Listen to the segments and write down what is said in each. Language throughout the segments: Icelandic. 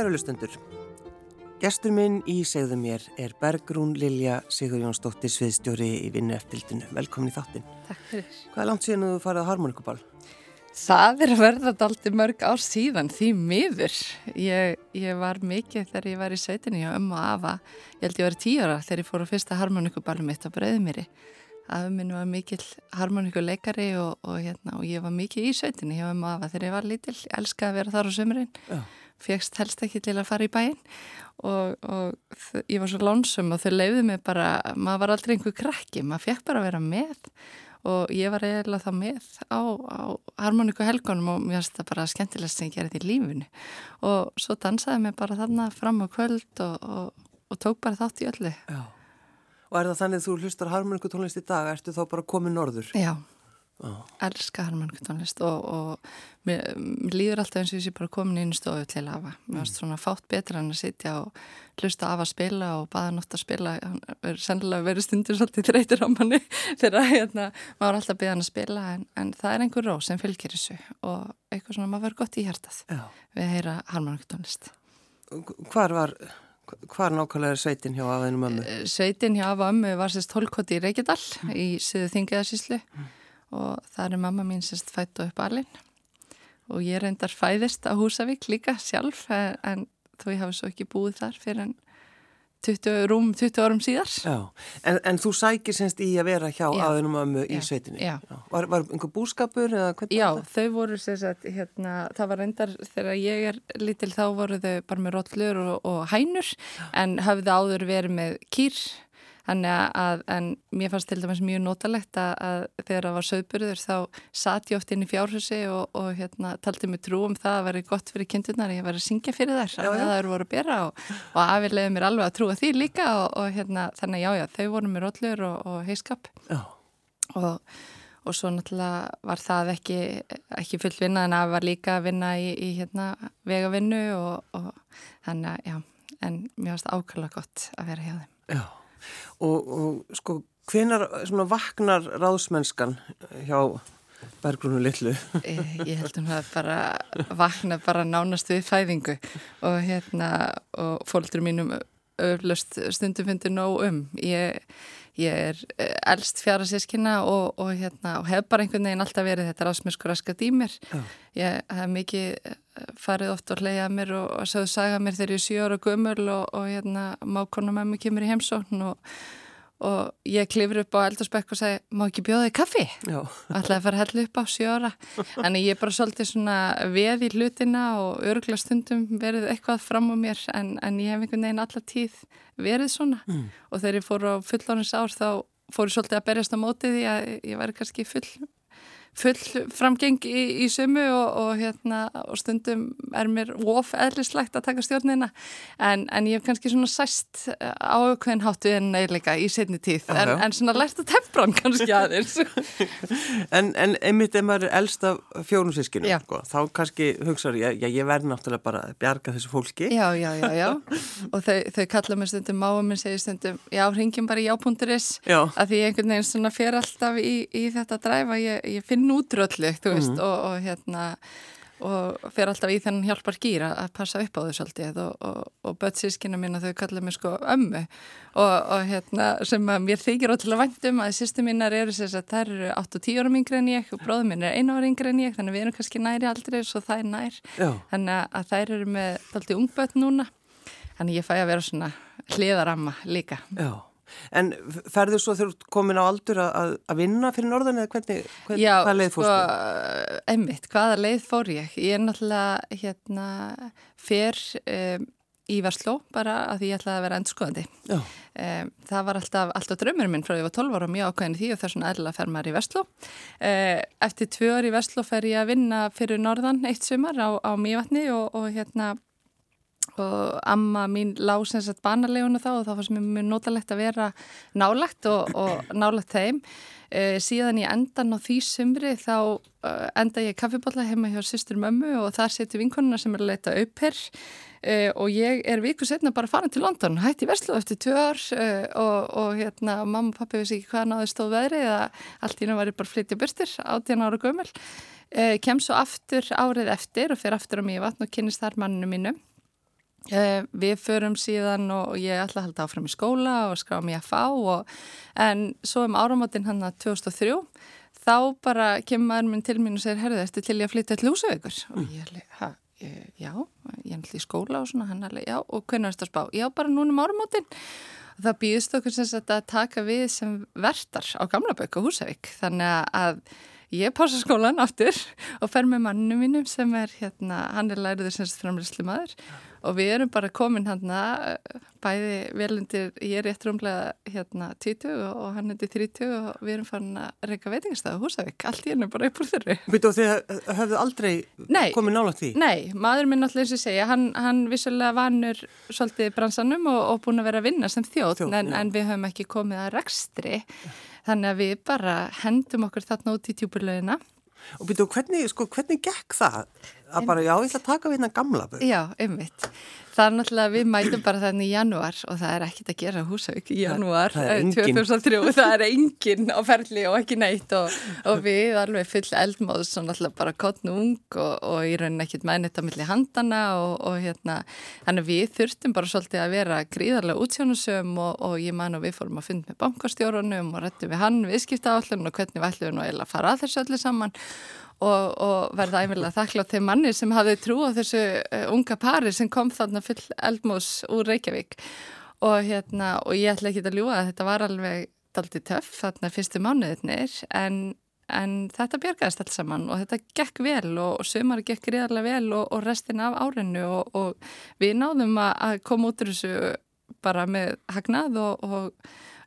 Kæru lustendur, gestur minn í segðu mér er Bergrún Lilja Sigur Jónsdóttir Sviðstjóri í vinnu eftirlitinu. Velkomin í þáttinn. Takk fyrir. Hvað er langt síðan þú farið á harmonikubal? Það er verðat aldrei mörg ár síðan, því miður. Ég, ég var mikið þegar ég var í sveitinni og ömmu og afa. Ég held ég var tíu ára þegar ég fór á fyrsta harmonikubalum mitt á Breiðmýri. Afi minn var mikill harmonikuleikari og, og, hérna, og ég var mikið í sveitinni hjá ömmu og afa þegar ég var lítill. Ég elskaði að vera þar á sömurinn. Já fegst helst ekki til að fara í bæinn og, og ég var svo lónsum og þau leiði mig bara, maður var aldrei einhver krakki, maður fekk bara að vera með og ég var eiginlega það með á, á harmoníku helgunum og mér finnst það bara skemmtilegast sem ég gerði í lífunu og svo dansaði mig bara þarna fram á kvöld og, og, og tók bara þátt í öllu. Já. Og er það þannig að þú hlustar harmoníku tónlist í dag, ertu þá bara komið norður? Já. Elska harmoníkutónlist og, og mér, mér líður alltaf eins og ég sé bara komin inn í stofu til hafa mér finnst mm. svona fátt betra en að sitja og hlusta af að spila og baða nátt að spila er sennilega verið stundur svolítið þreytir á manni þegar hérna, maður alltaf beða hann að spila en, en það er einhver ró sem fylgir þessu og eitthvað svona maður verður gott í hjartað Já. við að heyra harmoníkutónlist Hvar var Hvar nákvæmlega er sveitin hjá aðeinu mömmu? Eh, sveitin hjá afa ömmu var sérst holkoti í Reykjadal mm. í Suðu Þingiðarsíslu mm og það er mamma mín sérst fætt og upp alinn og ég reyndar fæðist á Húsavík líka sjálf en þó ég hafi svo ekki búið þar fyrir en 20, rúm 20 árum síðar. En, en þú sækir semst í að vera hjá aðunum ömmu í sveitinni? Já. Já. Var, var einhver búskapur? Já, þau voru semst hérna, það var reyndar þegar ég er lítil þá voru þau bara með rótlur og, og hænur en hafði áður verið með kýr Þannig að, en mér fannst til dæmis mjög notalegt að, að þegar það var sögburður þá satt ég oft inn í fjárhusi og, og hérna, taldi mig trú um það að veri gott fyrir kindurnar, ég var að syngja fyrir þær, já, að það eru voru að bera og, og afilegði mér alveg að trúa því líka og, og hérna, þannig já, já, þau voru mér rótlur og heiskap og svo náttúrulega var það ekki, ekki full vinna en að var líka að vinna í, í hérna, vegavinnu og þannig að, já, en mér fannst ákvæmlega gott að vera hjá þeim. Já og, og sko hvenar svona vaknar ráðsmennskan hjá Bergrúnu Lillu? Ég held að það bara vakna bara nánast við fæðingu og hérna og fólkdur mínum öflust stundum finnir nóg um ég, ég er eh, eldst fjara sískina og, og, hérna, og hef bara einhvern veginn alltaf verið þetta rásmöskur raskat í mér Já. ég hef mikið eh, farið oft og leiðað mér og, og sagðu saga mér þegar ég er 7 ára gummul og hérna mákonum með mig kemur í heimsókn og og ég klifur upp á eldurspekk og segi má ekki bjóða þig kaffi? Já. Ætlaði að fara að hella upp á sjóra en ég er bara svolítið svona veð í hlutina og örugla stundum verið eitthvað fram á mér en, en ég hef einhvern veginn alla tíð verið svona mm. og þegar ég fór á fullónins ár þá fór ég svolítið að berjast á mótið því að ég væri kannski full full framgeng í, í sumu og, og, hérna, og stundum er mér of eðlislegt að taka stjórnina. En, en ég hef kannski svona sæst á aukveðin háttu en eiginleika í setni tíð. En, en svona lært að tempra hann kannski aðeins. En, en einmitt ef maður er elst af fjórum sískinu sko, þá kannski hugsaður ég, ég verði náttúrulega bara að bjarga þessu fólki. Já, já, já, já. Og þau, þau kalla mér stundum, máum minn segir stundum já, ringjum bara í já.is að því einhvern veginn svona fer alltaf í, í þetta dræfa, ég, ég finn nútröllu, þú veist, mm. og, og hérna og fer alltaf í þennan hjálpar gýra að passa upp á þau svolítið og, og, og börnsískina mín að þau kalla mér sko ömmu. Og, og hérna sem að mér þykir ótrúlega vangtum að sýstu mínar eru þess að þær eru 8-10 árum yngre en ég og bróðum mín er 1 ára yngre en ég þannig við erum kannski næri aldrei svo það er nær. Já. þannig að þær eru með alltaf ungbött núna. Þannig ég fæ að vera svona hliðaramma líka. Já En ferðu svo þú komin á aldur að, að vinna fyrir norðan eða hvernig, hvernig Já, hvaða leið fórstu? Já, sko, einmitt, hvaða leið fór ég? Ég er náttúrulega hérna fyrr um, í Varsló bara að ég ætlaði að vera endurskoðandi. Um, það var alltaf, alltaf draumurinn minn frá ég var 12 ára og mjög ákveðin því og það er svona eðla að fer maður í Varsló. Uh, eftir tvö ár í Varsló fer ég að vinna fyrir norðan eitt sumar á, á Mývatni og, og hérna og amma mín lág sem sagt banarleguna þá og þá fannst mér mjög notalegt að vera nálagt og, og nálagt þeim. E, síðan ég endan á því sumri þá uh, enda ég kaffibotla heima hjá sýstur mömmu og þar setur vinkonuna sem er að leita upp hér e, og ég er viku setna bara farin til London hætti Veslu eftir tvö ár og, og hérna mamma og pappi vissi ekki hvað náðu stóð veðri eða allt í nú var ég bara flytja byrstir átjan ára gömul. Kem svo aftur árið eftir og fer aftur á mjög vatn og kynist þar manninu mínu Uh, við förum síðan og ég ætla að halda áfram í skóla og skrá mér að fá og, en svo um áramotinn hann að 2003 þá bara kemur maður minn til mín og segir herðu eftir til ég að flytja til Lúsavíkur mm. og ég er hæ, já, ég er alltaf í skóla og svona hann er já og hvernig er þetta að spá? Já bara núna um áramotinn það býðist okkur sem sagt að taka við sem vertar á Gamla Bökk og Húsavík þannig að ég pása skólan aftur og fer með mannu mínum sem er hérna, hann er læriður sem framlýslu maður og við erum bara komin hérna bæði velundir, ég er rétt rúmlega hérna 20 og hann er 30 og við erum farin að reyka veitingastæðu Húsavík, allt í hennu bara upp úr þurru Býtu og þið höfðu aldrei nei, komið nála því? Nei, maður minn alltaf eins og segja, hann, hann vissulega vanur svolítið bransanum og, og búin að vera að vinna sem þjóð, þjóð en, en við höfum ekki komið að rekstri Þannig að við bara hendum okkur þarna út í tjúburlaugina. Og byrju, hvernig, sko, hvernig gekk það? Að bara, já, ég ætla að taka við hérna gamla börn. Já, einmitt það er náttúrulega, við mætum bara þannig í janúar og það er ekkit að gera Húsavík í janúar. er 2003 og það er engin á ferli og ekki neitt og, og við alveg full eldmóðs og náttúrulega bara kottnung og, og í rauninni ekkit mænitt á milli handana og, og hérna, þannig við þurftum bara svolítið að vera gríðarlega útsjónusum og ég man og við fórum að funda með bankastjórunum og rettum við hann viðskipta állun og hvernig við ætlum við að fara að þessu öllu saman og, og verða æmilega þakklátt til manni sem hafði trú á þessu uh, unga pari sem kom þarna full eldmós úr Reykjavík. Og, hérna, og ég ætla ekki að ljúa að þetta var alveg daldi töff þarna fyrstu mánuðinir en, en þetta björgæðist alls saman og þetta gekk vel og, og sömur gekk riðarlega vel og restin af árinu og við náðum að, að koma út úr þessu bara með hagnað og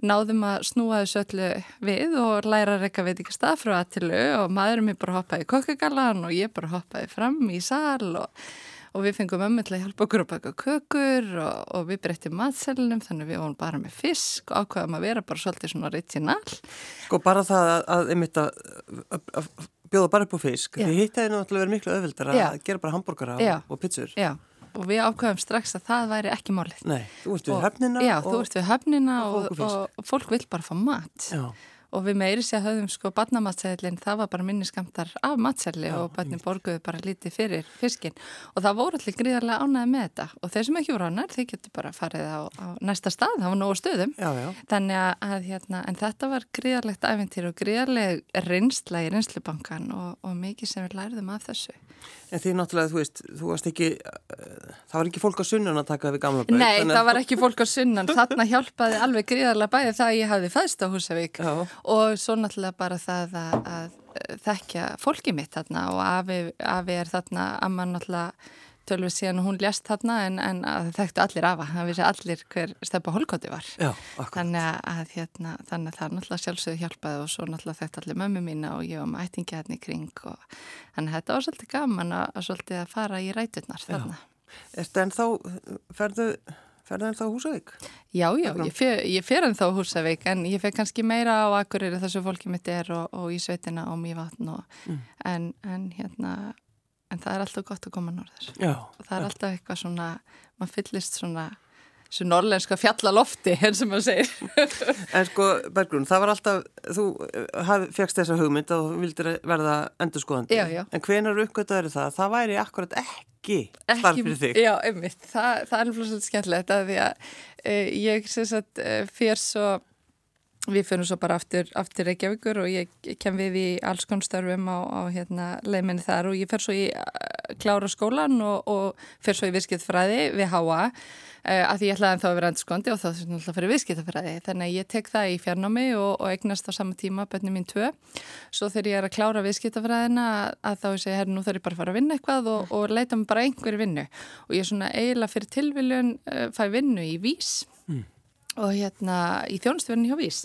náðum að snúa þessu öllu við og læra að rekka veit ekki stað frá aðtilu og maðurum er bara hoppaði í kokkagallan og ég bara hoppaði fram í sal og, og við fengum ömmu til að hjálpa okkur að baka kökur og, og við breyttum matselunum þannig við vorum bara með fisk og ákvaðum að vera bara svolítið svona original. Sko bara það að, að, að, að bjóða bara upp á fisk, því hitt hefði náttúrulega verið miklu öðvildar að gera bara hambúrgara og, og pizzur. Já og við ákvæðum strax að það væri ekki málið. Nei, þú ert við höfnina. Já, þú ert við höfnina og, og, og fólk vil bara fá mat. Já og við meiri sé að höfðum sko barnamatsæðilinn, það var bara minniskamtar af matsæli og barnin borguðu bara lítið fyrir fiskin og það voru allir gríðarlega ánæði með þetta og þeir sem ekki voru ánæður, þeir getur bara farið á, á næsta stað, það var nógu stöðum já, já. þannig að hérna, en þetta var gríðarlegt æfintýr og gríðarleg reynsla í reynslubankan og, og mikið sem við læriðum af þessu. En því náttúrulega, þú veist, þú varst ekki, það var ekki fólk á sunnan að taka við gamla bæð. Nei, það var ekki fólk á sunnan, þarna hjálpaði alveg gríðarlega bæði það að ég hafði fæðst á Húsavík Já. Og svo náttúrulega bara það að, að þekkja fólki mitt þarna og afi, afi er þarna að mann náttúrulega tölvið síðan hún lést þarna en, en þekktu allir afa, það vissi allir hver stefna holkoti var. Já, þannig að, hérna, þannig að það náttúrulega sjálfsögðu hjálpaði og svo náttúrulega þekktu allir mömmu mína og ég var með ættingi hérna í kring og þannig að þetta var svolítið gaman að, að svolítið að fara í ræturnar þarna. Er þetta en þá, ferðu, ferðu en þá Húsavík? Já, já, ég fer, ég fer en þá Húsavík en ég fer kannski meira á Akureyri þessu fólki mitt er og, og í sveitina og mjög vatn og mm. en, en hérna en það er alltaf gott að koma norður Já, og það er alltaf eitthvað svona maður fyllist svona svo norrlenska fjallalofti, henn sem maður segir En sko, Bergrún, það var alltaf þú eh, fegst þessa hugmynd og vildir verða endurskoðandi já, já. en hvenar uppgöttaður það? Það væri akkurat ekki starf fyrir þig Já, einmitt, það, það er alveg svolítið skemmtilegt að því að e, ég sem sagt e, fyrir svo Við fyrir svo bara aftur, aftur Reykjavíkur og ég kem við í alls konstörfum á, á hérna, leiminni þar og ég fer svo í uh, klára skólan og, og fer svo í viðskiptfræði við HA uh, að því ég ætlaði þá að vera endurskondi og þá alltaf að fyrir viðskiptfræði. Þannig að ég tek það í fjarnámi og, og eignast á sama tíma bönni mín tvö. Svo þegar ég er að klára viðskiptfræðina að, að þá ég segi, herru, nú þarf ég bara að fara að vinna eitthvað og, og leita mig bara einhverju vinnu. Og ég svona eiginlega fyrir tilviljun uh, fæ vinnu í vís. Og hérna í þjónustverðinu hjá Vís.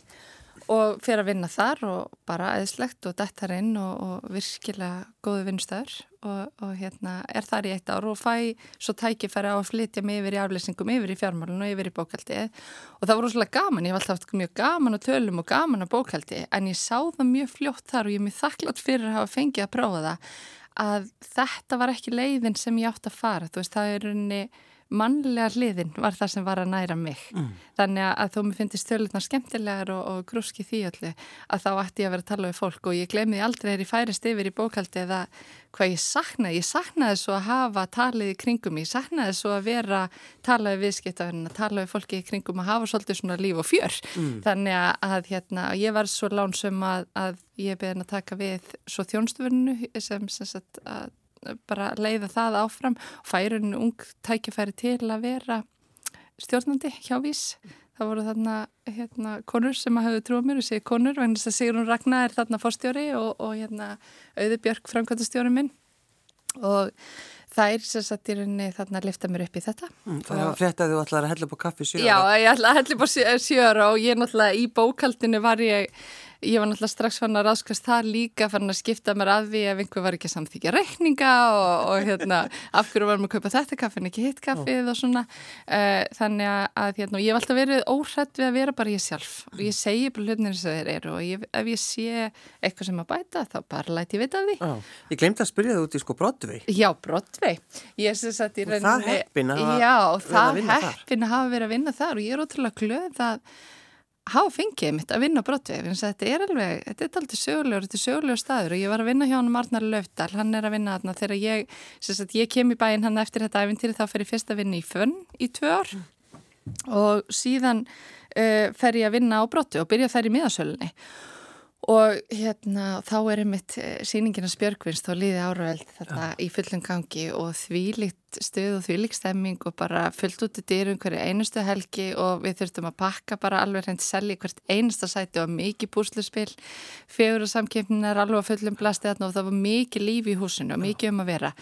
Og fyrir að vinna þar og bara eðslegt og dettar inn og, og virkilega góðu vinnstæður og, og hérna er þar í eitt ár og fæ svo tækifæri á að flytja mig yfir í aflýsingum, yfir í fjármálun og yfir í bókaldi og það voru svolítið gaman, ég var alltaf mjög gaman á tölum og gaman á bókaldi en ég sá það mjög fljótt þar og ég er mjög þakklátt fyrir að hafa fengið að prófa það að þetta var ekki leiðin sem ég átt að fara, þú veist það er unni mannlega hliðin var það sem var að næra mig. Mm. Þannig að þó mér finnist þjóðlutna skemmtilegar og, og grúski því öllu að þá ætti ég að vera að tala við fólk og ég glemði aldrei þegar ég færist yfir í bókaldi eða hvað ég saknaði. Ég saknaði svo að hafa talið í kringum, ég saknaði svo að vera talaði viðskiptafinn, að talaði fólki í kringum að hafa svolítið svona líf og fjör. Mm. Þannig að hérna, ég var svo lánsum að, að ég beðin að taka við svo þjónstufurnu sem, sem sagt, að bara leiða það áfram og færun ung tækifæri til að vera stjórnandi hjá vís. Það voru þarna hérna, konur sem að hafa trúið mér og segi konur og þess að Sigrun Ragnar er þarna fórstjóri og, og hérna, Auði Björk framkvæmtastjóri minn. Og það er sem sagt í rauninni þarna að lifta mér upp í þetta. Mm, Það var flett að þú ætlaði að hella upp á kaffi sjöra Já, ég ætlaði að hella upp á sjöra og ég náttúrulega í bókaldinu var ég ég var náttúrulega strax fann að ráskast það líka fann að skipta mér að því ef einhver var ekki samþykja reikninga og, og hérna af hverju varum að kaupa þetta kaffi en ekki hitt kaffið og svona. Uh, þannig að hérna, ég hef alltaf verið óhrætt við að vera bara ég sjálf. Og ég segi bara hlutinir sem þeir eru og ég, ef ég sé eitthvað sem að bæta þá bara læti ég vita af því. Já. Ég glemt að spyrja það út í sko Broadway. Já, Broadway. Og það heppin að hafa verið að vinna þar og ég er ótrúlega glöð að hafa fengið mitt að vinna brottvið þetta er alveg, þetta er aldrei sögulegur þetta er sögulegur staður. Og ég var að vinna hjá hann Arnar Löfdal, hann er að vinna þarna þegar ég sagt, ég kem í bæinn hann eftir þetta æfintýri þá fer ég fyrst að vinna í fönn í tvö ár. Og síðan uh, fer ég að vinna á brottvið og byrja þær í miðasölunni. Og hérna þá er einmitt eh, síningin að Spjörgvins þá líði áraöld þetta ja. í fullum gangi. Og því líkt stuð og því líkt stemming og bara fullt út í dýrum hverju einustu helgi og við þurftum að pakka bara alveg hreint selji hvert einasta sæti. Og mikið púsluspill fjögur og samkipnin er alveg að fullum blasti og það var mikið líf í húsinu og mikið um að vera.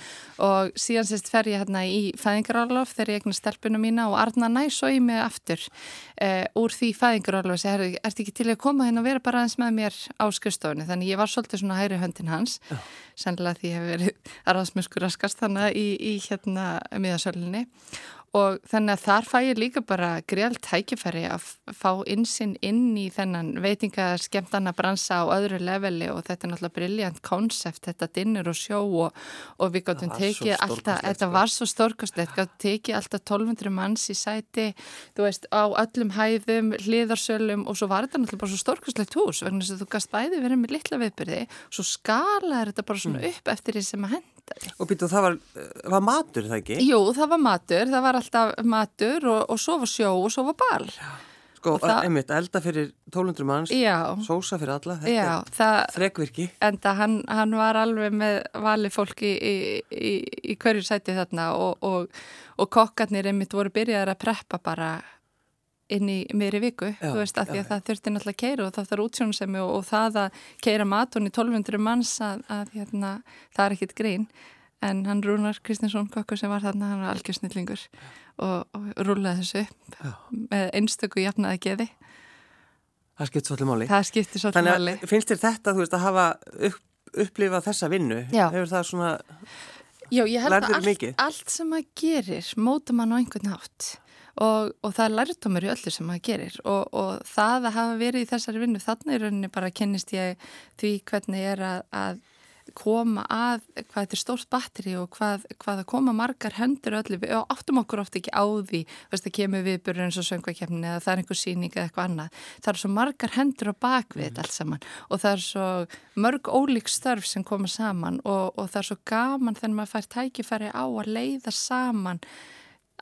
Og síðan sérst fer ég hérna í fæðingarálof þegar ég egnar stelpunum mína og Arna næs og ég með aftur uh, úr því fæðingarálof og segir, ert ekki til að koma hérna og vera bara aðeins með mér á skustofni þannig ég var svolítið svona hæri höndin hans sannlega því ég hef verið hérna miðasölinni og þannig að þar fæ ég líka bara greiðalt tækifæri að fá insinn inn í þennan veitingaskemtana bransa á öðru leveli og þetta er náttúrulega brilljant konsept, þetta dinnur og sjó og, og við gáttum tekið alltaf, þetta var svo stórkostlegt, gáttum tekið alltaf 1200 manns í sæti, þú veist, á öllum hæðum, hliðarsölum og svo var þetta náttúrulega bara svo stórkostlegt hús, vegna þess að þú gast bæði verið með litla viðbyrði, svo skalaði þetta bara svona mm. upp eftir því sem að henda matar. Og býtu það var, var matur það ekki? Jú, það var matur, það var alltaf matur og, og svo var sjó og svo var ball. Sko, það, einmitt, elda fyrir 1200 manns, já, sósa fyrir alla, þetta já, er þrekvirki. En það, hann, hann var alveg með vali fólki í, í, í, í hverju sæti þarna og, og, og kokkarnir einmitt voru byrjaðið að preppa bara inn í meiri viku, já, þú veist, af því að já, það þurfti náttúrulega að keira og það þarf útsjónusemi og, og það að keira matun í 1200 manns að, að hérna, það er ekkit grín. En hann Rúnar Kristinsson kokkur sem var þarna, hann var algjörsnillingur og, og rúlaði þessu upp já. með einstöku jafnaði geði Það skiptir svolítið máli. Það skiptir svolítið máli Þannig að finnst þér þetta, þú veist, að hafa upp, upplifað þessa vinnu, hefur það svona Já, ég held að allt, allt sem maður gerir móta mann á einhvern nátt og, og það er lærdomur í öllu sem maður gerir. Og, og það að hafa verið í þessari vinnu þannig í rauninni bara kennist ég því hvernig ég er að, að koma að hvað þetta er stórt batteri og hvað, hvað að koma margar hendur öllu og áttum okkur ofta ekki á því veist, kemur viðbörður eins og söngvakefni eða það er einhver síning eða eitthvað annað. Það er svo margar hendur á bakvið mm. allt saman. Og það er svo mörg ólík störf sem koma saman og, og það er svo gaman þegar maður fær tækifæri á að leiða saman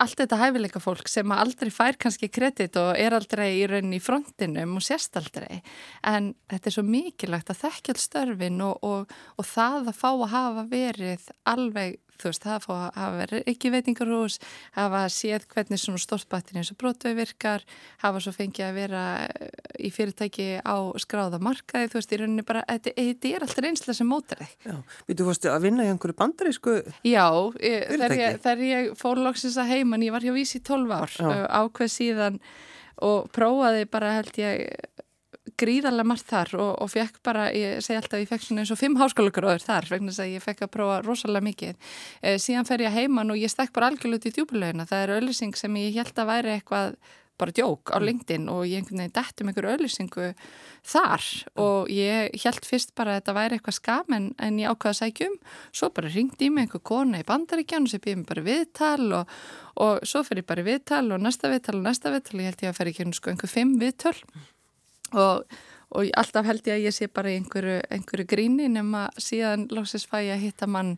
allt þetta hæfileika fólk sem aldrei fær kannski kredit og er aldrei í rauninni í frontinum og sérst aldrei. En þetta er svo mikilvægt að þekkja all störfin og, og, og það að fá að hafa verið alveg þú veist, það að hafa verið ekki veitingarhús, hafa séð hvernig svona stórtbattin eins og brotvei virkar, hafa svo fengið að vera í fyrirtæki á skráða markaði, þú veist, í rauninni bara, þetta, þetta er alltaf einslega sem mótar þig. Já, við þú fórstu að vinna í einhverju bandarísku Já, ég, þegar, ég, þegar ég fór loksins að heimann, ég var hjá vísi í 12 ár, Já. ákveð síðan og prófaði bara held ég gríðarlega margt þar og, og fekk bara, ég segi alltaf, ég fekk svona eins og fimm háskólaugróður þar, vegna þess að ég fekk að prófa rosalega mikið. E, síðan fer ég heimann og ég stekk bara algjörlut í djúbulauðina. Það er öllising sem ég held að væri eitthvað bara djók á mm. LinkedIn og ég einhvern veginn dættum einhverju auðlýsingu þar og ég held fyrst bara að þetta væri eitthvað skam en, en ég ákvaði að sækjum svo bara ringdi ég mig einhver kona í bandaríkjánu sem býði mig bara viðtal og, og svo fer ég bara viðtal og næsta viðtal og næsta viðtal og ég held ég að fer ekki sko, einhver fimm viðtal og og alltaf held ég að ég sé bara í einhverju, einhverju gríni nema síðan lóksist fæ ég að hitta mann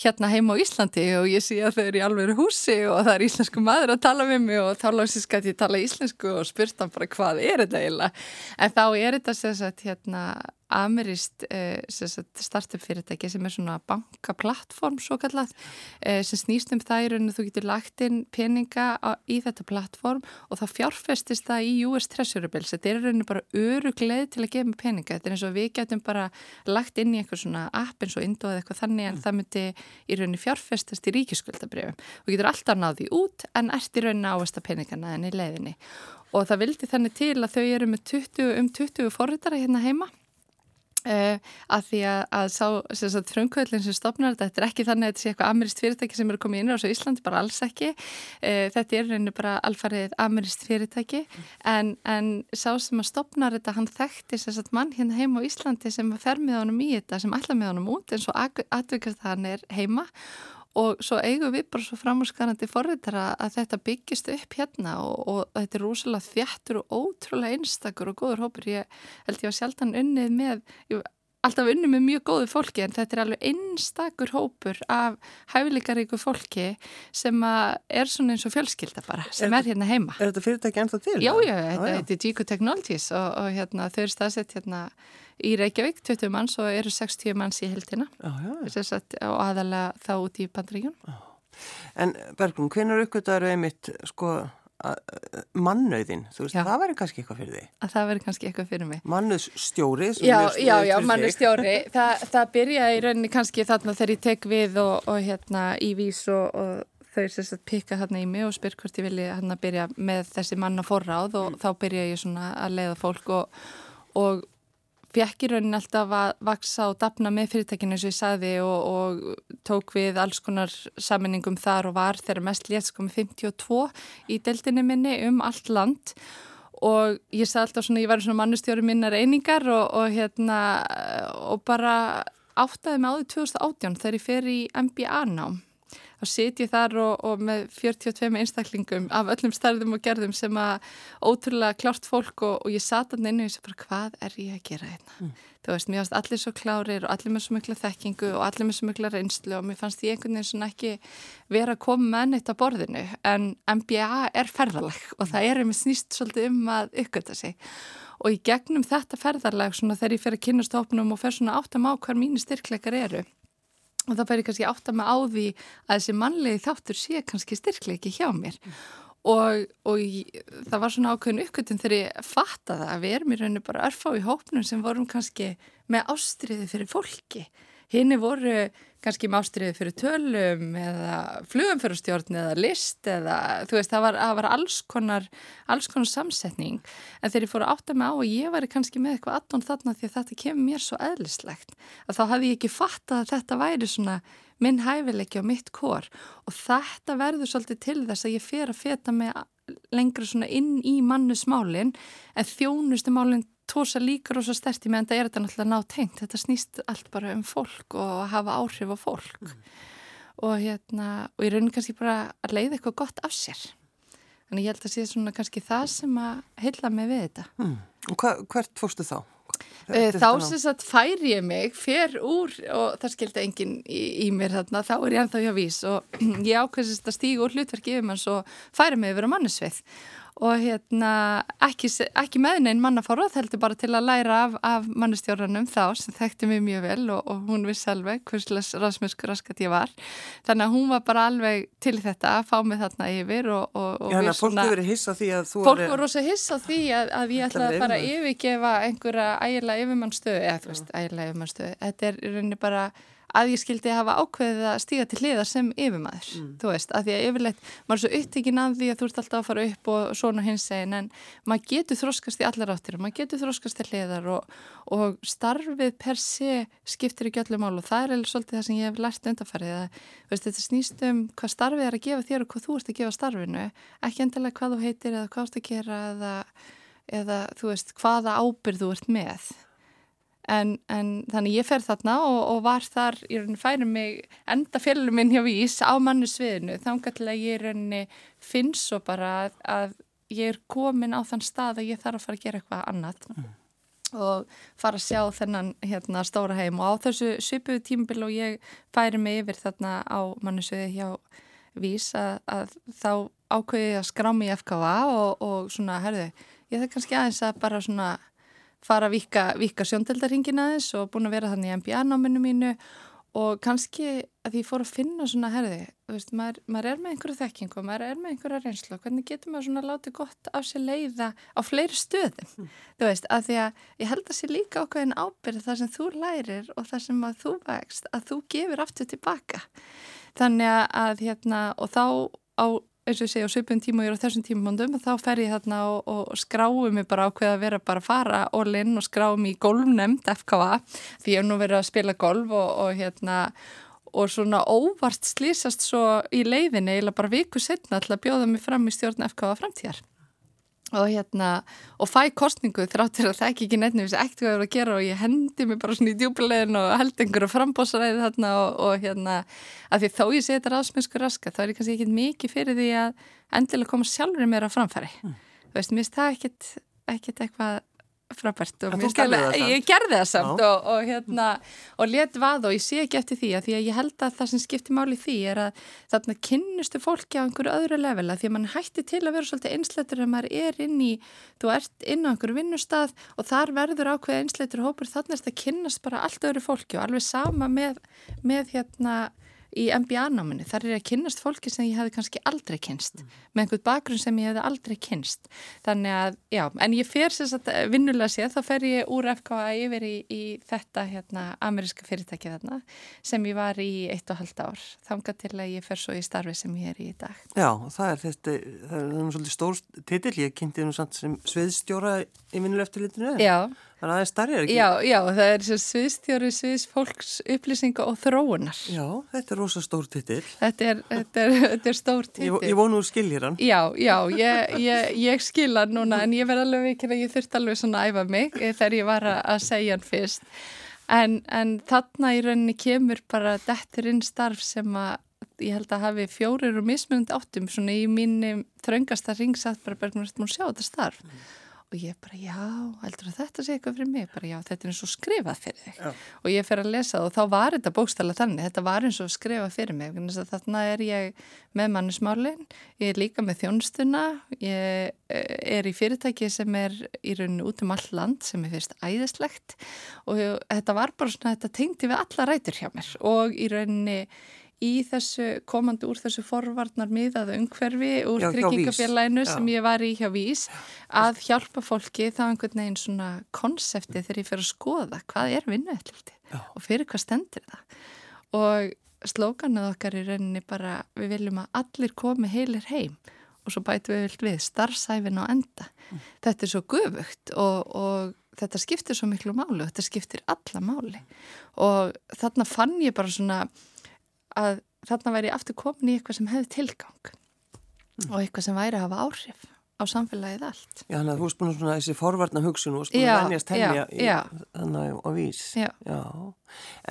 hérna heim á Íslandi og ég sé að þau eru í alveg húsi og það er íslensku maður að tala með mig og þá lóksist gæti ég tala íslensku og spurt hann bara hvað er þetta eiginlega? En þá er þetta sérsagt hérna amerist eh, startup fyrirtæki sem er svona bankaplattform svo kallat eh, sem snýst um það í rauninu þú getur lagt inn peninga á, í þetta plattform og þá fjárfestist það í US Treasury Bills þetta er rauninu bara örugleið til að gefa peninga. Þetta er eins og við getum bara lagt inn í eitthvað svona app eins og Indo eða eitthvað þannig en mm. það myndi í rauninu fjárfestast í ríkiskuldabrjöfum og getur alltaf náði út en ert í rauninu ávesta peningana en í leiðinni. Og það vildi þannig til að þau eru með 20, um 20 forritara hérna heima Uh, að því að, að sá frumkvöldin sem stopnar þetta, þetta er ekki þannig að þetta sé eitthvað amirist fyrirtæki sem eru komið inn á þessu Íslandi, bara alls ekki uh, þetta er reynu bara alfarið amirist fyrirtæki mm. en, en sá sem að stopnar þetta, hann þekkti sagt, mann hérna heima á Íslandi sem fer með honum í þetta, sem ætla með honum út eins og atvikast hann er heima og svo eigum við bara svo framhúsgarandi forriðara að þetta byggist upp hérna og, og þetta er rosalega þjættur og ótrúlega einstakur og góður hópur. Ég held ég að sjaldan unnið með ég, alltaf unnið með mjög góðu fólki en þetta er alveg einstakur hópur af hæfileikaríku fólki sem er svona eins og fjölskylda bara sem er, er hérna heima. Er þetta fyrirtæki ennþá til? Já, já, þetta, þetta er Gico Technologies og, og hérna, þau eru staðsett hérna í Reykjavík, 20 manns og eru 60 manns í heldina og aðalega þá út í bandríkjun. En Berglum, hvernig aukvitaður er einmitt sko mannauðin, þú veist, já. það væri kannski eitthvað fyrir því að það væri kannski eitthvað fyrir mig mannauðsstjóri já, já, já, mannauðsstjóri Þa, það byrja í rauninni kannski þarna þegar ég tek við og, og hérna í vís og, og þau sérst að pikka þarna í mig og spyr hvort ég vilji hérna byrja með þessi manna forráð og mm. þá byrja ég svona að leiða fólk og, og fekk í raunin alltaf að vaksa og dapna með fyrirtækinu eins og ég sagði og, og tók við alls konar saminningum þar og var þegar mest létt með 52 í deltinu minni um allt land. Og ég sagði alltaf svona, ég var svona mannustjóri minnar einingar og, og hérna og bara áttaði mig á því 2018 þegar ég fer í MBA nám þá sit ég þar og, og með 42 einstaklingum af öllum stærðum og gerðum sem að ótrúlega klárt fólk og, og ég sat að neina og ég sé bara hvað er ég að gera hérna? Mm. Þú veist, mér fannst allir svo klárir og allir með svo mikla þekkingu og allir með svo mikla reynslu og mér fannst ég einhvern veginn svona ekki vera að koma með neitt á borðinu en MBA er ferðalag og það er með snýst svolítið um að uppgöta sig og í gegnum þetta ferðarlag svona þegar ég fer að kynast hópnum og fer svona áttam á hver mínu styrkleikar eru og þá fær ég kannski átt að mig á því að þessi mannlegi þáttur sé kannski styrkleiki hjá mér mm. og, og ég, það var svona ákveðin uppgötun þegar ég fattaði að við erum í rauninu bara örfá í hópnum sem vorum kannski með ástriði fyrir fólki Hinn voru kannski með ástriði fyrir tölum eða flugumfjörustjórn eða list eða þú veist það var, það var alls, konar, alls konar samsetning. En þegar ég fór að átta mig á og ég var kannski með eitthvað aðdón þarna því að þetta kemur mér svo eðlislegt að þá hafði ég ekki fattað að þetta væri svona minn hæfileiki á mitt kór og þetta verður svolítið til þess að ég fer að feta mig lengra svona inn í mannusmálinn en þjónustumálinn tósa líka rosa sterti meðan það er þetta náttúrulega nátengt þetta snýst allt bara um fólk og að hafa áhrif á fólk mm. og hérna og ég raunin kannski bara að leiða eitthvað gott af sér þannig ég held að sé svona kannski það sem að heila mig við þetta mm. Og hva, hvert fórstu þá? Eh, þá sem sagt fær ég mig fer úr og það skildi enginn í, í mér þarna, þá er ég ennþá hjá vís og ég ákveðsist að stígu úr hlutverk yfir mann svo færi mig yfir á mannesvið og hérna ekki, ekki með neinn mannaforrað heldur bara til að læra af, af mannustjórnum þá sem þekkti mig mjög vel og, og hún vissi alveg hverslega rasmuskur raskat ég var. Þannig að hún var bara alveg til þetta að fá mig þarna yfir og, og, Já, þannig að fólk hefur verið hissa því að þú Fólk voru rosa hissa því að, að ég ætlaði að fara að yfirgefa einhverja ægilega yfirmannstöðu eða þú veist, ægilega yfirmannstöðu. Þetta er í rauninni bara að ég skildi hafa ákveðið að stíga til hliðar sem yfirmaður, mm. þú veist, að því að yfirleitt, maður er svo upptekinn af því að þú ert alltaf að fara upp og svona hins eginn, en maður getur þróskast í allar áttir og maður getur þróskast til hliðar og, og starfið per sé skiptir ekki öllum mál og það er eða svolítið það sem ég hef lært undanfarið að veist, þetta snýst um hvað starfið er að gefa þér og hvað þú ert að gefa starfinu, ekki endilega hvað þú heitir eða hvað þú ert að gera eða, eða þú veist, En, en þannig ég fer þarna og, og var þar, ég færi mig enda fjölum minn hjá Vís á mannu sviðinu þannig að ég rauninni finn svo bara að, að ég er komin á þann stað að ég þarf að fara að gera eitthvað annað. Mm. og fara að sjá þennan hérna, stóra heim. Og á þessu svipuðu tímbil og ég færi mig yfir þarna á mannu sviði hjá Vís að, að þá ákveði ég að skrá mig í FKA og, og svona, herðu, ég það kannski aðeins að bara svona fara að vika, vika sjóndeldarhingin aðeins og búin að vera þannig í MBA-náminu mínu og kannski að ég fór að finna svona herði, veist, maður, maður er með einhverju þekking og maður er með einhverju reynslu og hvernig getur maður svona látið gott af sér leiða á fleiri stöðum, mm. þú veist, að því að ég held að sé líka okkur en ábyrð það sem þú lærir og það sem að þú vegst, að þú gefur aftur tilbaka þannig að hérna og þá á eins og ég segja á svipun tíma og ég er á þessum tímumondum og þá fer ég þarna og, og skráum mig bara á hvað að vera bara að fara all-in og skráum í golfnemnd FKA því ég hef nú verið að spila golf og, og hérna og svona óvart slýsast svo í leiðinni eða bara viku setna til að bjóða mig fram í stjórn FKA framtíðar og hérna, og fæ kostningu þráttur að það ekki ekki nefnum þessi ekkert hvað voru að gera og ég hendi mig bara svona í djúbilegin og held einhverju frambósaræði þarna og, og hérna, að því þó ég seti þetta ráðsmennsku raska, þá er ég kannski ekki mikið fyrir því að endilega koma sjálfur mér á framfæri, mm. þú veist, mér finnst það ekkert, ekkert eitthvað frábært og ég gerði það samt og, og hérna og let vað og ég sé ekki eftir því að því að ég held að það sem skiptir máli því er að þarna kynnustu fólki á einhverju öðru levela því að mann hætti til að vera svolítið einsleitur að maður er inn í, þú ert inn á einhverju vinnustad og þar verður ákveð einsleitur hópur þannig að það kynnast bara allt öðru fólki og alveg sama með, með hérna í MBA-náminu. Þar er að kynast fólki sem ég hefði kannski aldrei kynst, mm. með einhvern bakgrunn sem ég hefði aldrei kynst. Þannig að, já, en ég fer sérstaklega eh, vinnulega séð, þá fer ég úr FKA yfir í, í þetta hérna, ameríska fyrirtæki þarna sem ég var í eitt og halvt ár. Þanga til að ég fer svo í starfi sem ég er í í dag. Já, það er þetta, það er náttúrulega stór titill, ég kynnti nú samt sem sviðstjóra í vinnulegftilitinu. Já. Það er starrið, ekki? Já, já, það er sviðstjóri, sviðs, fólks, upplýsinga og þróunar. Já, þetta er rosa stór titill. Þetta er, þetta er, þetta er stór titill. Ég, ég vonu að skiljir hann. Já, já, ég, ég, ég skilja hann núna en ég verði alveg ekki að ég þurft alveg svona að æfa mig þegar ég var að segja hann fyrst. En, en þarna í rauninni kemur bara dettur inn starf sem að ég held að hafi fjórir og mismunandi áttum svona í mínum þraungasta ringsatt bara bergum að sjá þetta starf. Mm og ég bara já, heldur að þetta sé eitthvað fyrir mig? Bara já, þetta er eins og skrifað fyrir þig. Já. og ég fer að lesa það og þá var þetta bókstala þannig, þetta var eins og skrifað fyrir mig. Þannig er ég með mannismálin ég er líka með þjónstuna ég eh, er í fyrirtæki sem er í rauninu út um all land sem er fyrst æðislegt. Og þetta var bara svona, þetta tengdi við alla rætur hjá mér. Og í rauninu í þessu, komandi úr þessu forvarnar miðaðu umhverfi úr tryggingafélaginu sem ég var í hjá Vís að hjálpa fólki þá einhvern veginn svona konsepti þegar ég fer að skoða hvað er vinnuðallildi og fyrir hvað stendur það. Og slókanuð okkar í rauninni bara við viljum að allir komi heilir heim og svo bætu við vilt við starfsæfin á enda. Mm. þetta er svo gufugt og, og þetta skiptir svo miklu máli og þetta skiptir alla máli. Og þarna fann ég bara svona að þarna væri aftur komin í eitthvað sem hefði tilgang mm. og eitthvað sem væri að hafa áhrif á samfélagið allt. Já, þannig að þú erst búin svona þessi forvarnar hugsun og sko vennjast helja þannig á vís. Já. já.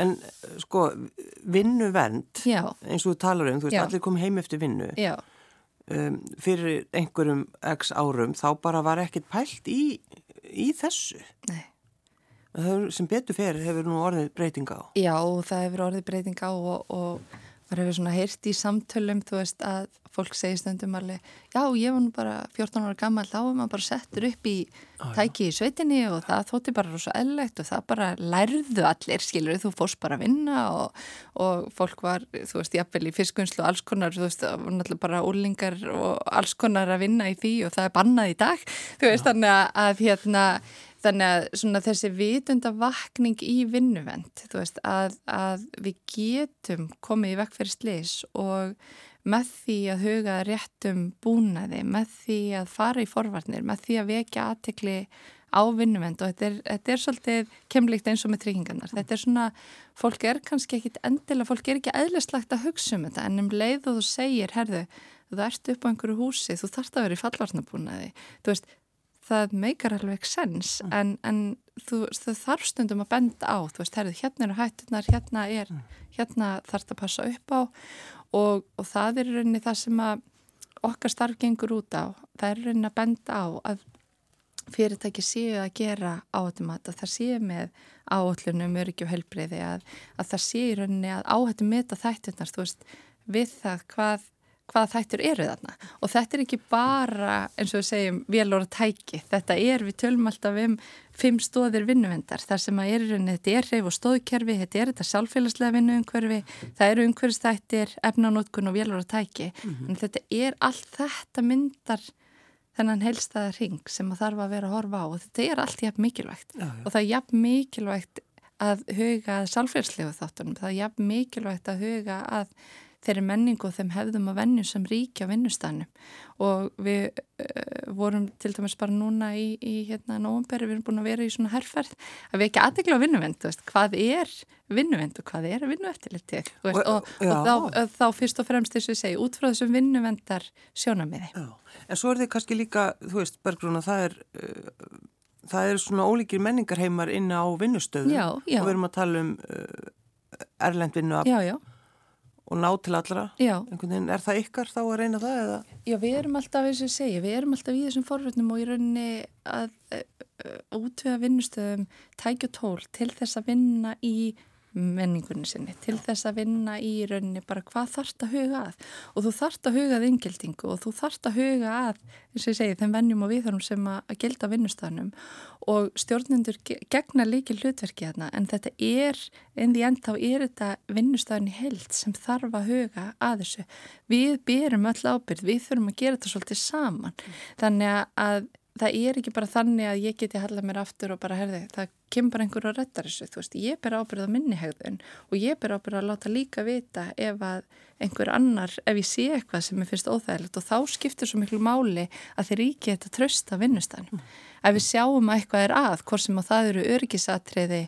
En sko, vinnuvernd, eins og þú talar um, þú veist, já. allir kom heim eftir vinnu. Já. Um, fyrir einhverjum x árum, þá bara var ekkert pælt í, í þessu. Nei sem betur fyrir hefur nú orðið breytinga á. Já, það hefur orðið breytinga á og, og maður hefur svona heyrt í samtölum, þú veist, að fólk segir stundum alveg, já, ég var nú bara 14 ára gammal, þá var maður bara settur upp í ah, tæki í sveitinni og það þótti bara rosa ellegt og það bara lærðu allir, skilur, þú fórst bara að vinna og, og fólk var, þú veist, jafnvel í fiskunnslu og alls konar, þú veist, það var náttúrulega bara úrlingar og alls konar að vinna í því og það er bannað í dag, þú veist, já. þannig að hérna þannig að þessi vitunda vakning í vinnuvend að, að við getum komið í vekk fyrir slis og með því að huga réttum búnaði, með því að fara í forvarnir, með því að vekja aðtekli á vinnuvend og þetta er, þetta er svolítið kemlikt eins og með tryggingarnar. Þetta er svona, fólk er kannski ekkit endilega, fólk er ekki eðlislagt að hugsa um þetta en um leið og þú segir, herðu, þú ert upp á einhverju húsi, þú þarfst að vera í fallvarnabúnaði. Þú veist, það meikar alveg sens mm. en, en þú, þú þarf stundum að benda á, þú veist, herðu, hérna eru hættunar, hérna er, mm. hérna þarfst að passa upp á og, og það er rauninni það sem að okkar starf gengur út á, það er rauninni að benda á að fyrirtæki séu að gera áhættumat að það séu með áhættunum öryggi og helbreyði að, að það séu rauninni að áhættum meta þættunar, þú veist, við það hvað hvaða þættur eru þarna. Og þetta er ekki bara eins og við segjum velóra tæki, þetta er við tölum alltaf um fimm stóðir vinnuvendar þar sem að er, þetta er reyf og stóðkerfi þetta er þetta sálfélagslega vinnuumhverfi það eru umhverfstættir, efnanótkun og velóra tæki, mm -hmm. en þetta er allt þetta myndar þennan helstaða ring sem að þarf að vera að horfa á. Og þetta er allt jafn mikilvægt. Já, já. og það er jafn mikilvægt að huga að sálfélagslegu þáttunum, það er jafn mikilvægt að huga að þeirri menningu og þeim hefðum að vennu sem ríkja á vinnustannum og við uh, vorum til dæmis bara núna í, í hérna nógumberi, við erum búin að vera í svona herrferð að við ekki aðdegla á vinnuvend hvað er vinnuvend og hvað er vinnueftilitið og, og, og, og þá, þá fyrst og fremst þess að segja út frá þessum vinnuvendar sjónamiði. Já, en svo er þið kannski líka, þú veist Bergrún að það er uh, það er svona ólíkir menningarheimar inn á vinnustöðu og við erum að tala um uh, erlendvinnu af og ná til allra er það ykkar þá að reyna það? Eða? Já, við erum alltaf, eins og ég segja, við erum alltaf í þessum forröndum og í rauninni að uh, útvega vinnustöðum tækja tól til þess að vinna í menningunni sinni til þess að vinna í rauninni bara hvað þarft að huga að. Og þú þarft að huga að yngildingu og þú þarft að huga að, eins og ég segi, þeim vennjum og viðhörum sem að gelda vinnustafnum og stjórnendur gegna líki hlutverki þarna en þetta er, en því enda er þetta vinnustafni held sem þarf að huga að þessu. Við byrjum öll ábyrð, við þurfum að gera þetta svolítið saman. Þannig að það er ekki bara þannig að ég geti hallað mér aftur og bara herði, það kemur bara einhver og rettar þessu, þú veist, ég ber ábyrð á minni hegðun og ég ber ábyrð að láta líka vita ef að einhver annar, ef ég sé eitthvað sem ég finnst óþægilegt og þá skiptir svo miklu máli að þeir ríki þetta trösta vinnustanum. Mm. Ef við sjáum að eitthvað er að, hvort sem á það eru örgisatriði,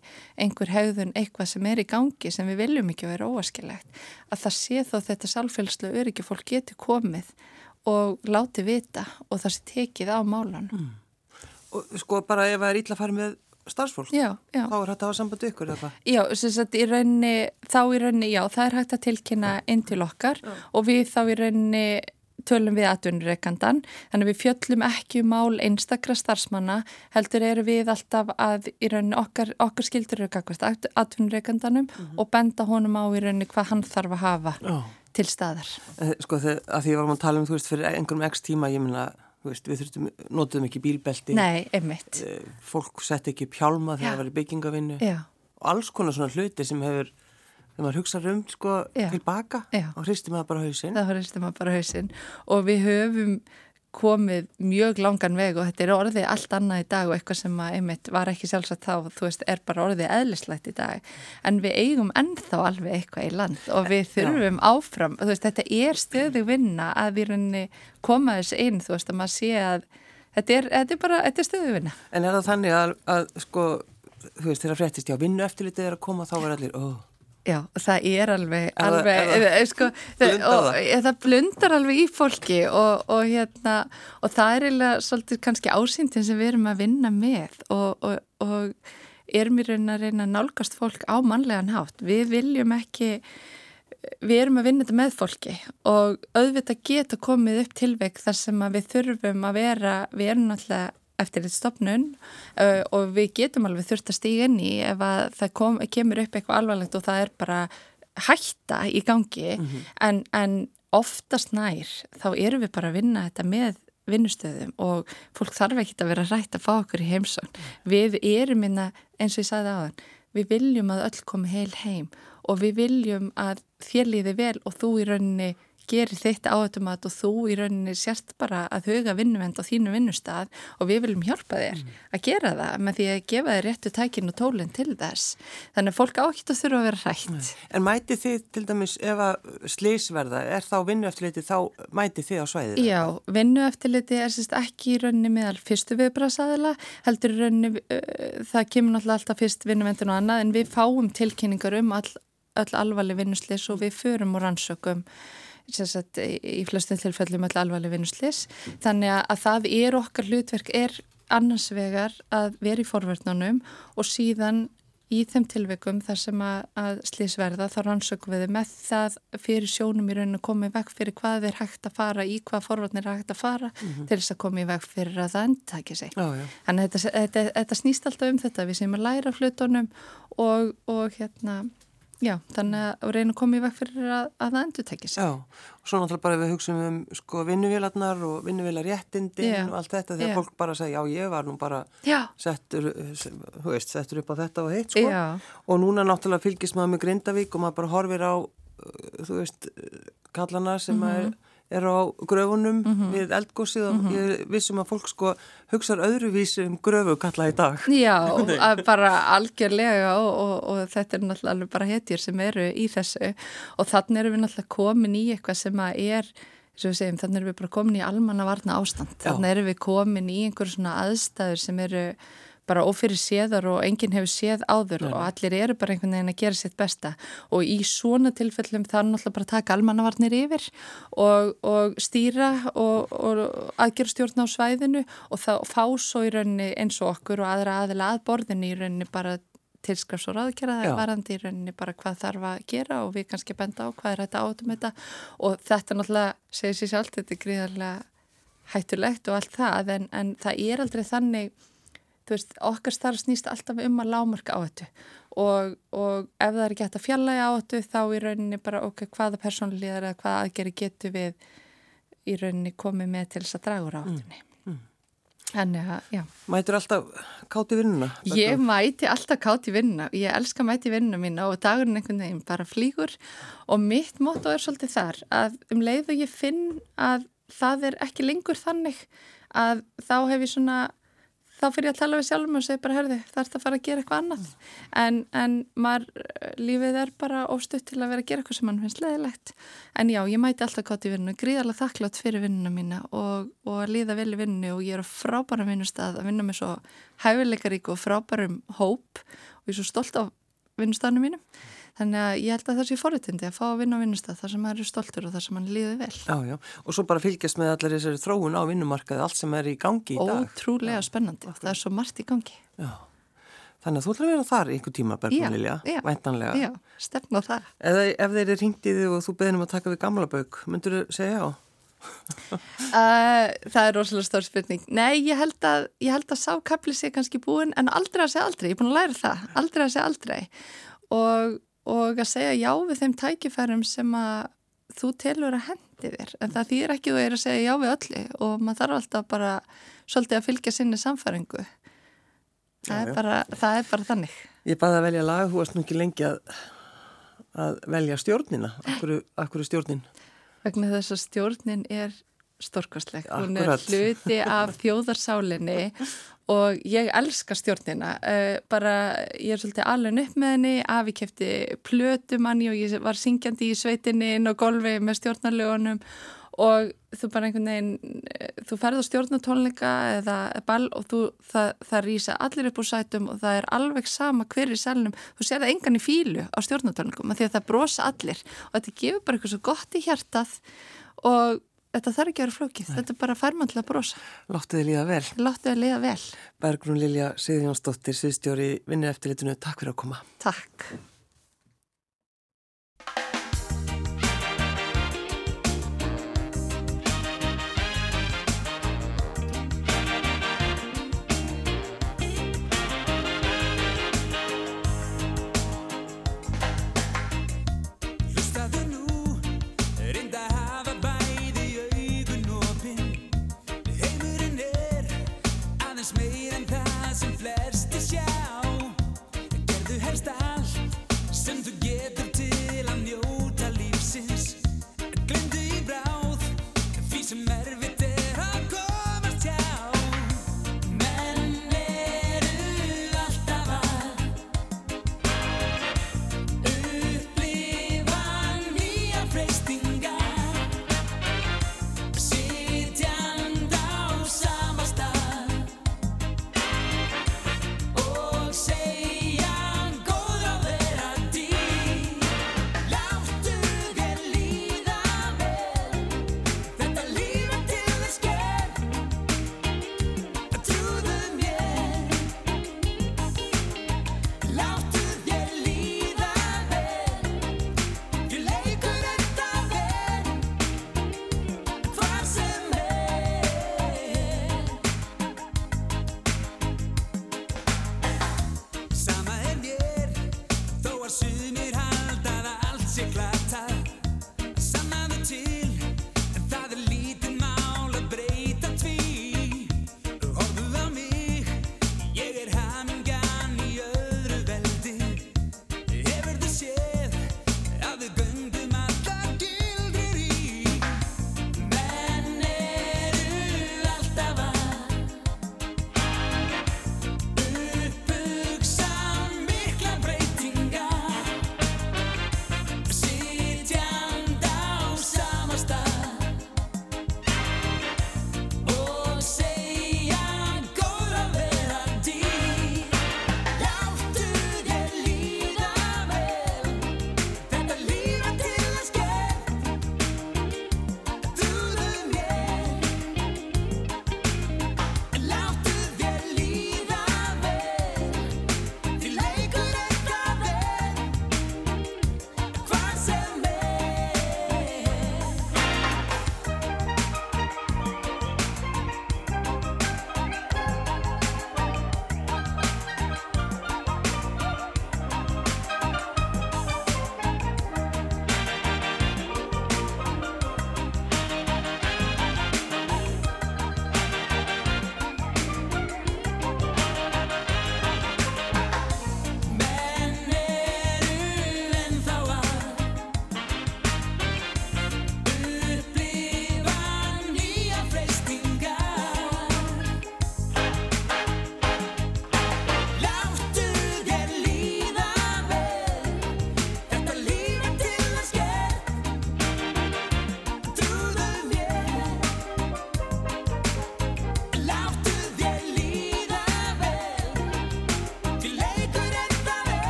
einhver hegðun, eitthvað sem er í gangi sem við viljum ekki að vera óaskilegt, að það sé þó þetta sálfélslu örgi fólk geti komið og láti vita og það sé tekið á málan mm. Og sko bara ef það er ítla að fara með starfsfólk, já, já. þá er hægt að hafa samband ykkur eða? Já, sagt, í raunni, þá í raunni, já, það er hægt að tilkynna inn til okkar já. og við þá í raunni tölum við atvinnureikandan, þannig að við fjöllum ekki um mál einstakra starfsmanna heldur eru við alltaf að í rauninni okkar, okkar skildur eru kakvast atvinnureikandanum mm -hmm. og benda honum á í rauninni hvað hann þarf að hafa oh til staðar. Eh, sko þegar að því að varum að tala um þú veist fyrir einhverjum x tíma ég minna veist, við þurftum, notuðum ekki bílbelti Nei, einmitt. Eh, fólk sett ekki pjálma þegar það var í byggingavinnu Já. og alls konar svona hluti sem hefur þegar maður hugsaður um sko Já. tilbaka og hristum maður bara hausinn. Það hristum maður bara hausinn og við höfum komið mjög langan veg og þetta er orðið allt annað í dag og eitthvað sem að einmitt var ekki sjálfsagt þá, þú veist, er bara orðið eðlislegt í dag, en við eigum ennþá alveg eitthvað í land og við þurfum Já. áfram, þú veist, þetta er stöðu vinna að við runni koma þess inn, þú veist, að maður sé að þetta er, þetta er bara, þetta er stöðu vinna En er það þannig að, að sko, þú veist, þegar fréttist, já, vinnu eftirlitið er að koma, þá er allir, óh Já, það er alveg, alveg eða, eða, eh, sko, það, og, það blundar alveg í fólki og, og, hérna, og það er eiginlega svolítið kannski ásýndin sem við erum að vinna með og erum í raun að reyna að nálgast fólk á mannlegan hátt. Við viljum ekki, við erum að vinna þetta með fólki og auðvitað geta komið upp tilveg þar sem við þurfum að vera, við erum náttúrulega eftir þetta stopnun uh, og við getum alveg þurft að stíga inn í ef að það kom, kemur upp eitthvað alvarlegt og það er bara hætta í gangi mm -hmm. en, en oftast nær þá erum við bara að vinna þetta með vinnustöðum og fólk þarf ekki að vera rætt að fá okkur í heimsón. Við erum inna, eins og ég sagði á þann, við viljum að öll komi heil heim og við viljum að þér líði vel og þú í rauninni gerir þitt áhættumat og þú í rauninni sérst bara að huga vinnuvend á þínu vinnustad og við viljum hjálpa þér mm. að gera það með því að gefa þér réttu tækin og tólinn til þess. Þannig að fólk áhitt að þurfa að vera hrætt. En mæti þið til dæmis ef að slísverða er þá vinnueftiliti þá mæti þið á svæðið? Já, vinnueftiliti er sérst ekki í rauninni meðal fyrstu viðbrasaðila heldur í rauninni uh, það kemur náttúrulega alltaf fyrst vinnuvendin og annað en við fáum tilkynningar um all, all alvarleg vinnuslis og við förum og rannsökum sagt, í flestum tilfellum alvarleg vinnuslis þannig að það er okkar hlutverk er annars vegar að vera í forverðnunum og síðan í þeim tilveikum þar sem að, að slísverða þá rannsökum við með það fyrir sjónum í rauninu komið vekk fyrir hvað er hægt að fara, í hvað forvarnir er hægt að fara mm -hmm. til þess að komið vekk fyrir að það endtækja sig. Oh, Þannig að þetta, þetta, þetta snýst alltaf um þetta við sem að læra flutunum og, og hérna Já, þannig að reyna að koma í vekk fyrir að, að það endur tekja sig. Já, og svo náttúrulega bara við hugsaum um sko vinnuvélarnar og vinnuvélarréttindin og allt þetta þegar já. fólk bara segja já ég var nú bara settur, veist, settur upp á þetta og heitt sko og núna náttúrulega fylgis maður með Grindavík og maður bara horfir á þú veist kallana sem mm -hmm. er er á gröfunum mm -hmm. við eldgósið og mm -hmm. ég vissum að fólk sko hugsaður öðruvísi um gröfu kalla í dag. Já, bara algjörlega og, og, og þetta er náttúrulega bara hetjir sem eru í þessu og þannig erum við náttúrulega komin í eitthvað sem að er Segjum, þannig erum við bara komin í almanna varna ástand þannig erum við komin í einhver svona aðstæður sem eru bara ofyrir séðar og enginn hefur séð áður Nei. og allir eru bara einhvern veginn að gera sitt besta. Og í svona tilfellum það er náttúrulega bara að taka almannavarnir yfir og, og stýra og, og aðgerðstjórna á svæðinu og þá fá svo í rauninni eins og okkur og aðra aðila að borðinu í rauninni bara tilskrafs og ráðkjara varandi í rauninni bara hvað þarf að gera og við kannski benda á hvað er þetta átum þetta. Og þetta náttúrulega segir sér sjálf þetta er gríðarlega hættulegt og allt það en, en það er aldrei þannig þú veist, okkar starf snýst alltaf um að lámarka á þetta og, og ef það er ekki hægt að fjalla á þetta þá í rauninni bara okay, hvaða persónlíðar eða hvaða aðgeri getur við í rauninni komið með til þess að draga úr áttunni. Mm, mm. Þannig að, já. Mætur alltaf kátt í vinnuna? Ég mæti alltaf kátt í vinnuna. Ég elska mæti vinnuna mína og dagurinn einhvern veginn bara flýgur og mitt mótt er svolítið þar að um leið og ég finn að það er ekki lengur þannig að þá hef ég svona þá fyrir ég að tala við sjálfum og segja bara, herði, það ert að fara að gera eitthvað annað. En, en maður, lífið er bara óstutt til að vera að gera eitthvað sem mann finnst leðilegt. En já, ég mæti alltaf gátt í vinnuna, gríðarlega þakklátt fyrir vinnuna mína og, og líða vel í vinnunu og ég er á frábæra vinnustad að vinna með svo hæfileikarík og frábærum hóp og ég er svo stolt á vinnustadinu mínum. Þannig að ég held að það sé forutindi að fá að vinna á vinnustaf þar sem maður eru stoltur og þar sem maður líður vel. Já, já, og svo bara fylgjast með allir þessari þróun á vinnumarkaði, allt sem er í gangi í dag. Ótrúlega spennandi, það er svo margt í gangi. Já, þannig að þú ætlar að vera þar einhver tíma, Bergman Lilja, væntanlega. Já, stefn á það. Eða ef þeir eru ringt í þig og þú beðinum að taka við gamla bauk, myndur þú segja já? uh, það er rosalega stór spurning Nei, ég held að, ég held að sákapli sé kannski búin en aldrei að segja aldrei, ég er búin að læra það aldrei að segja aldrei og og að segja já við þeim tækifærum sem að þú telur að hendi þér. En það þýr ekki þú er að segja já við öllu og maður þarf alltaf bara svolítið að fylgja sinni samfæringu það, já, er, bara, það er bara þannig. Ég baði að velja lag, þú varst nú ekki lengi að, að velja stjórnina. Akkur, akkur stjórnin? Vegna þess að stjórnin er stórkostleg, hún er hluti af þjóðarsálinni og ég elska stjórnina. Uh, bara ég er svolítið alveg upp með henni. Afi kefti plötumanni og ég var syngjandi í sveitinni inn á golfi með stjórnarlegunum og þú bara einhvern veginn þú ferð á stjórnatónleika eða ball og þú, það, það rýsa allir upp úr sætum og það er alveg sama hver í selnum, þú sér það engan í fílu á stjórnatónleikum, því að það brosa allir. Og þetta gefur bara eitthvað svo gott í hjartað. Og Þetta þarf ekki að vera flókið, Nei. þetta er bara færmantilega brosa. Láttu þið líða vel. Láttu þið líða vel. Bergrún Lilja Siðjónsdóttir, sviðstjóri vinnir eftirlitinu, takk fyrir að koma. Takk.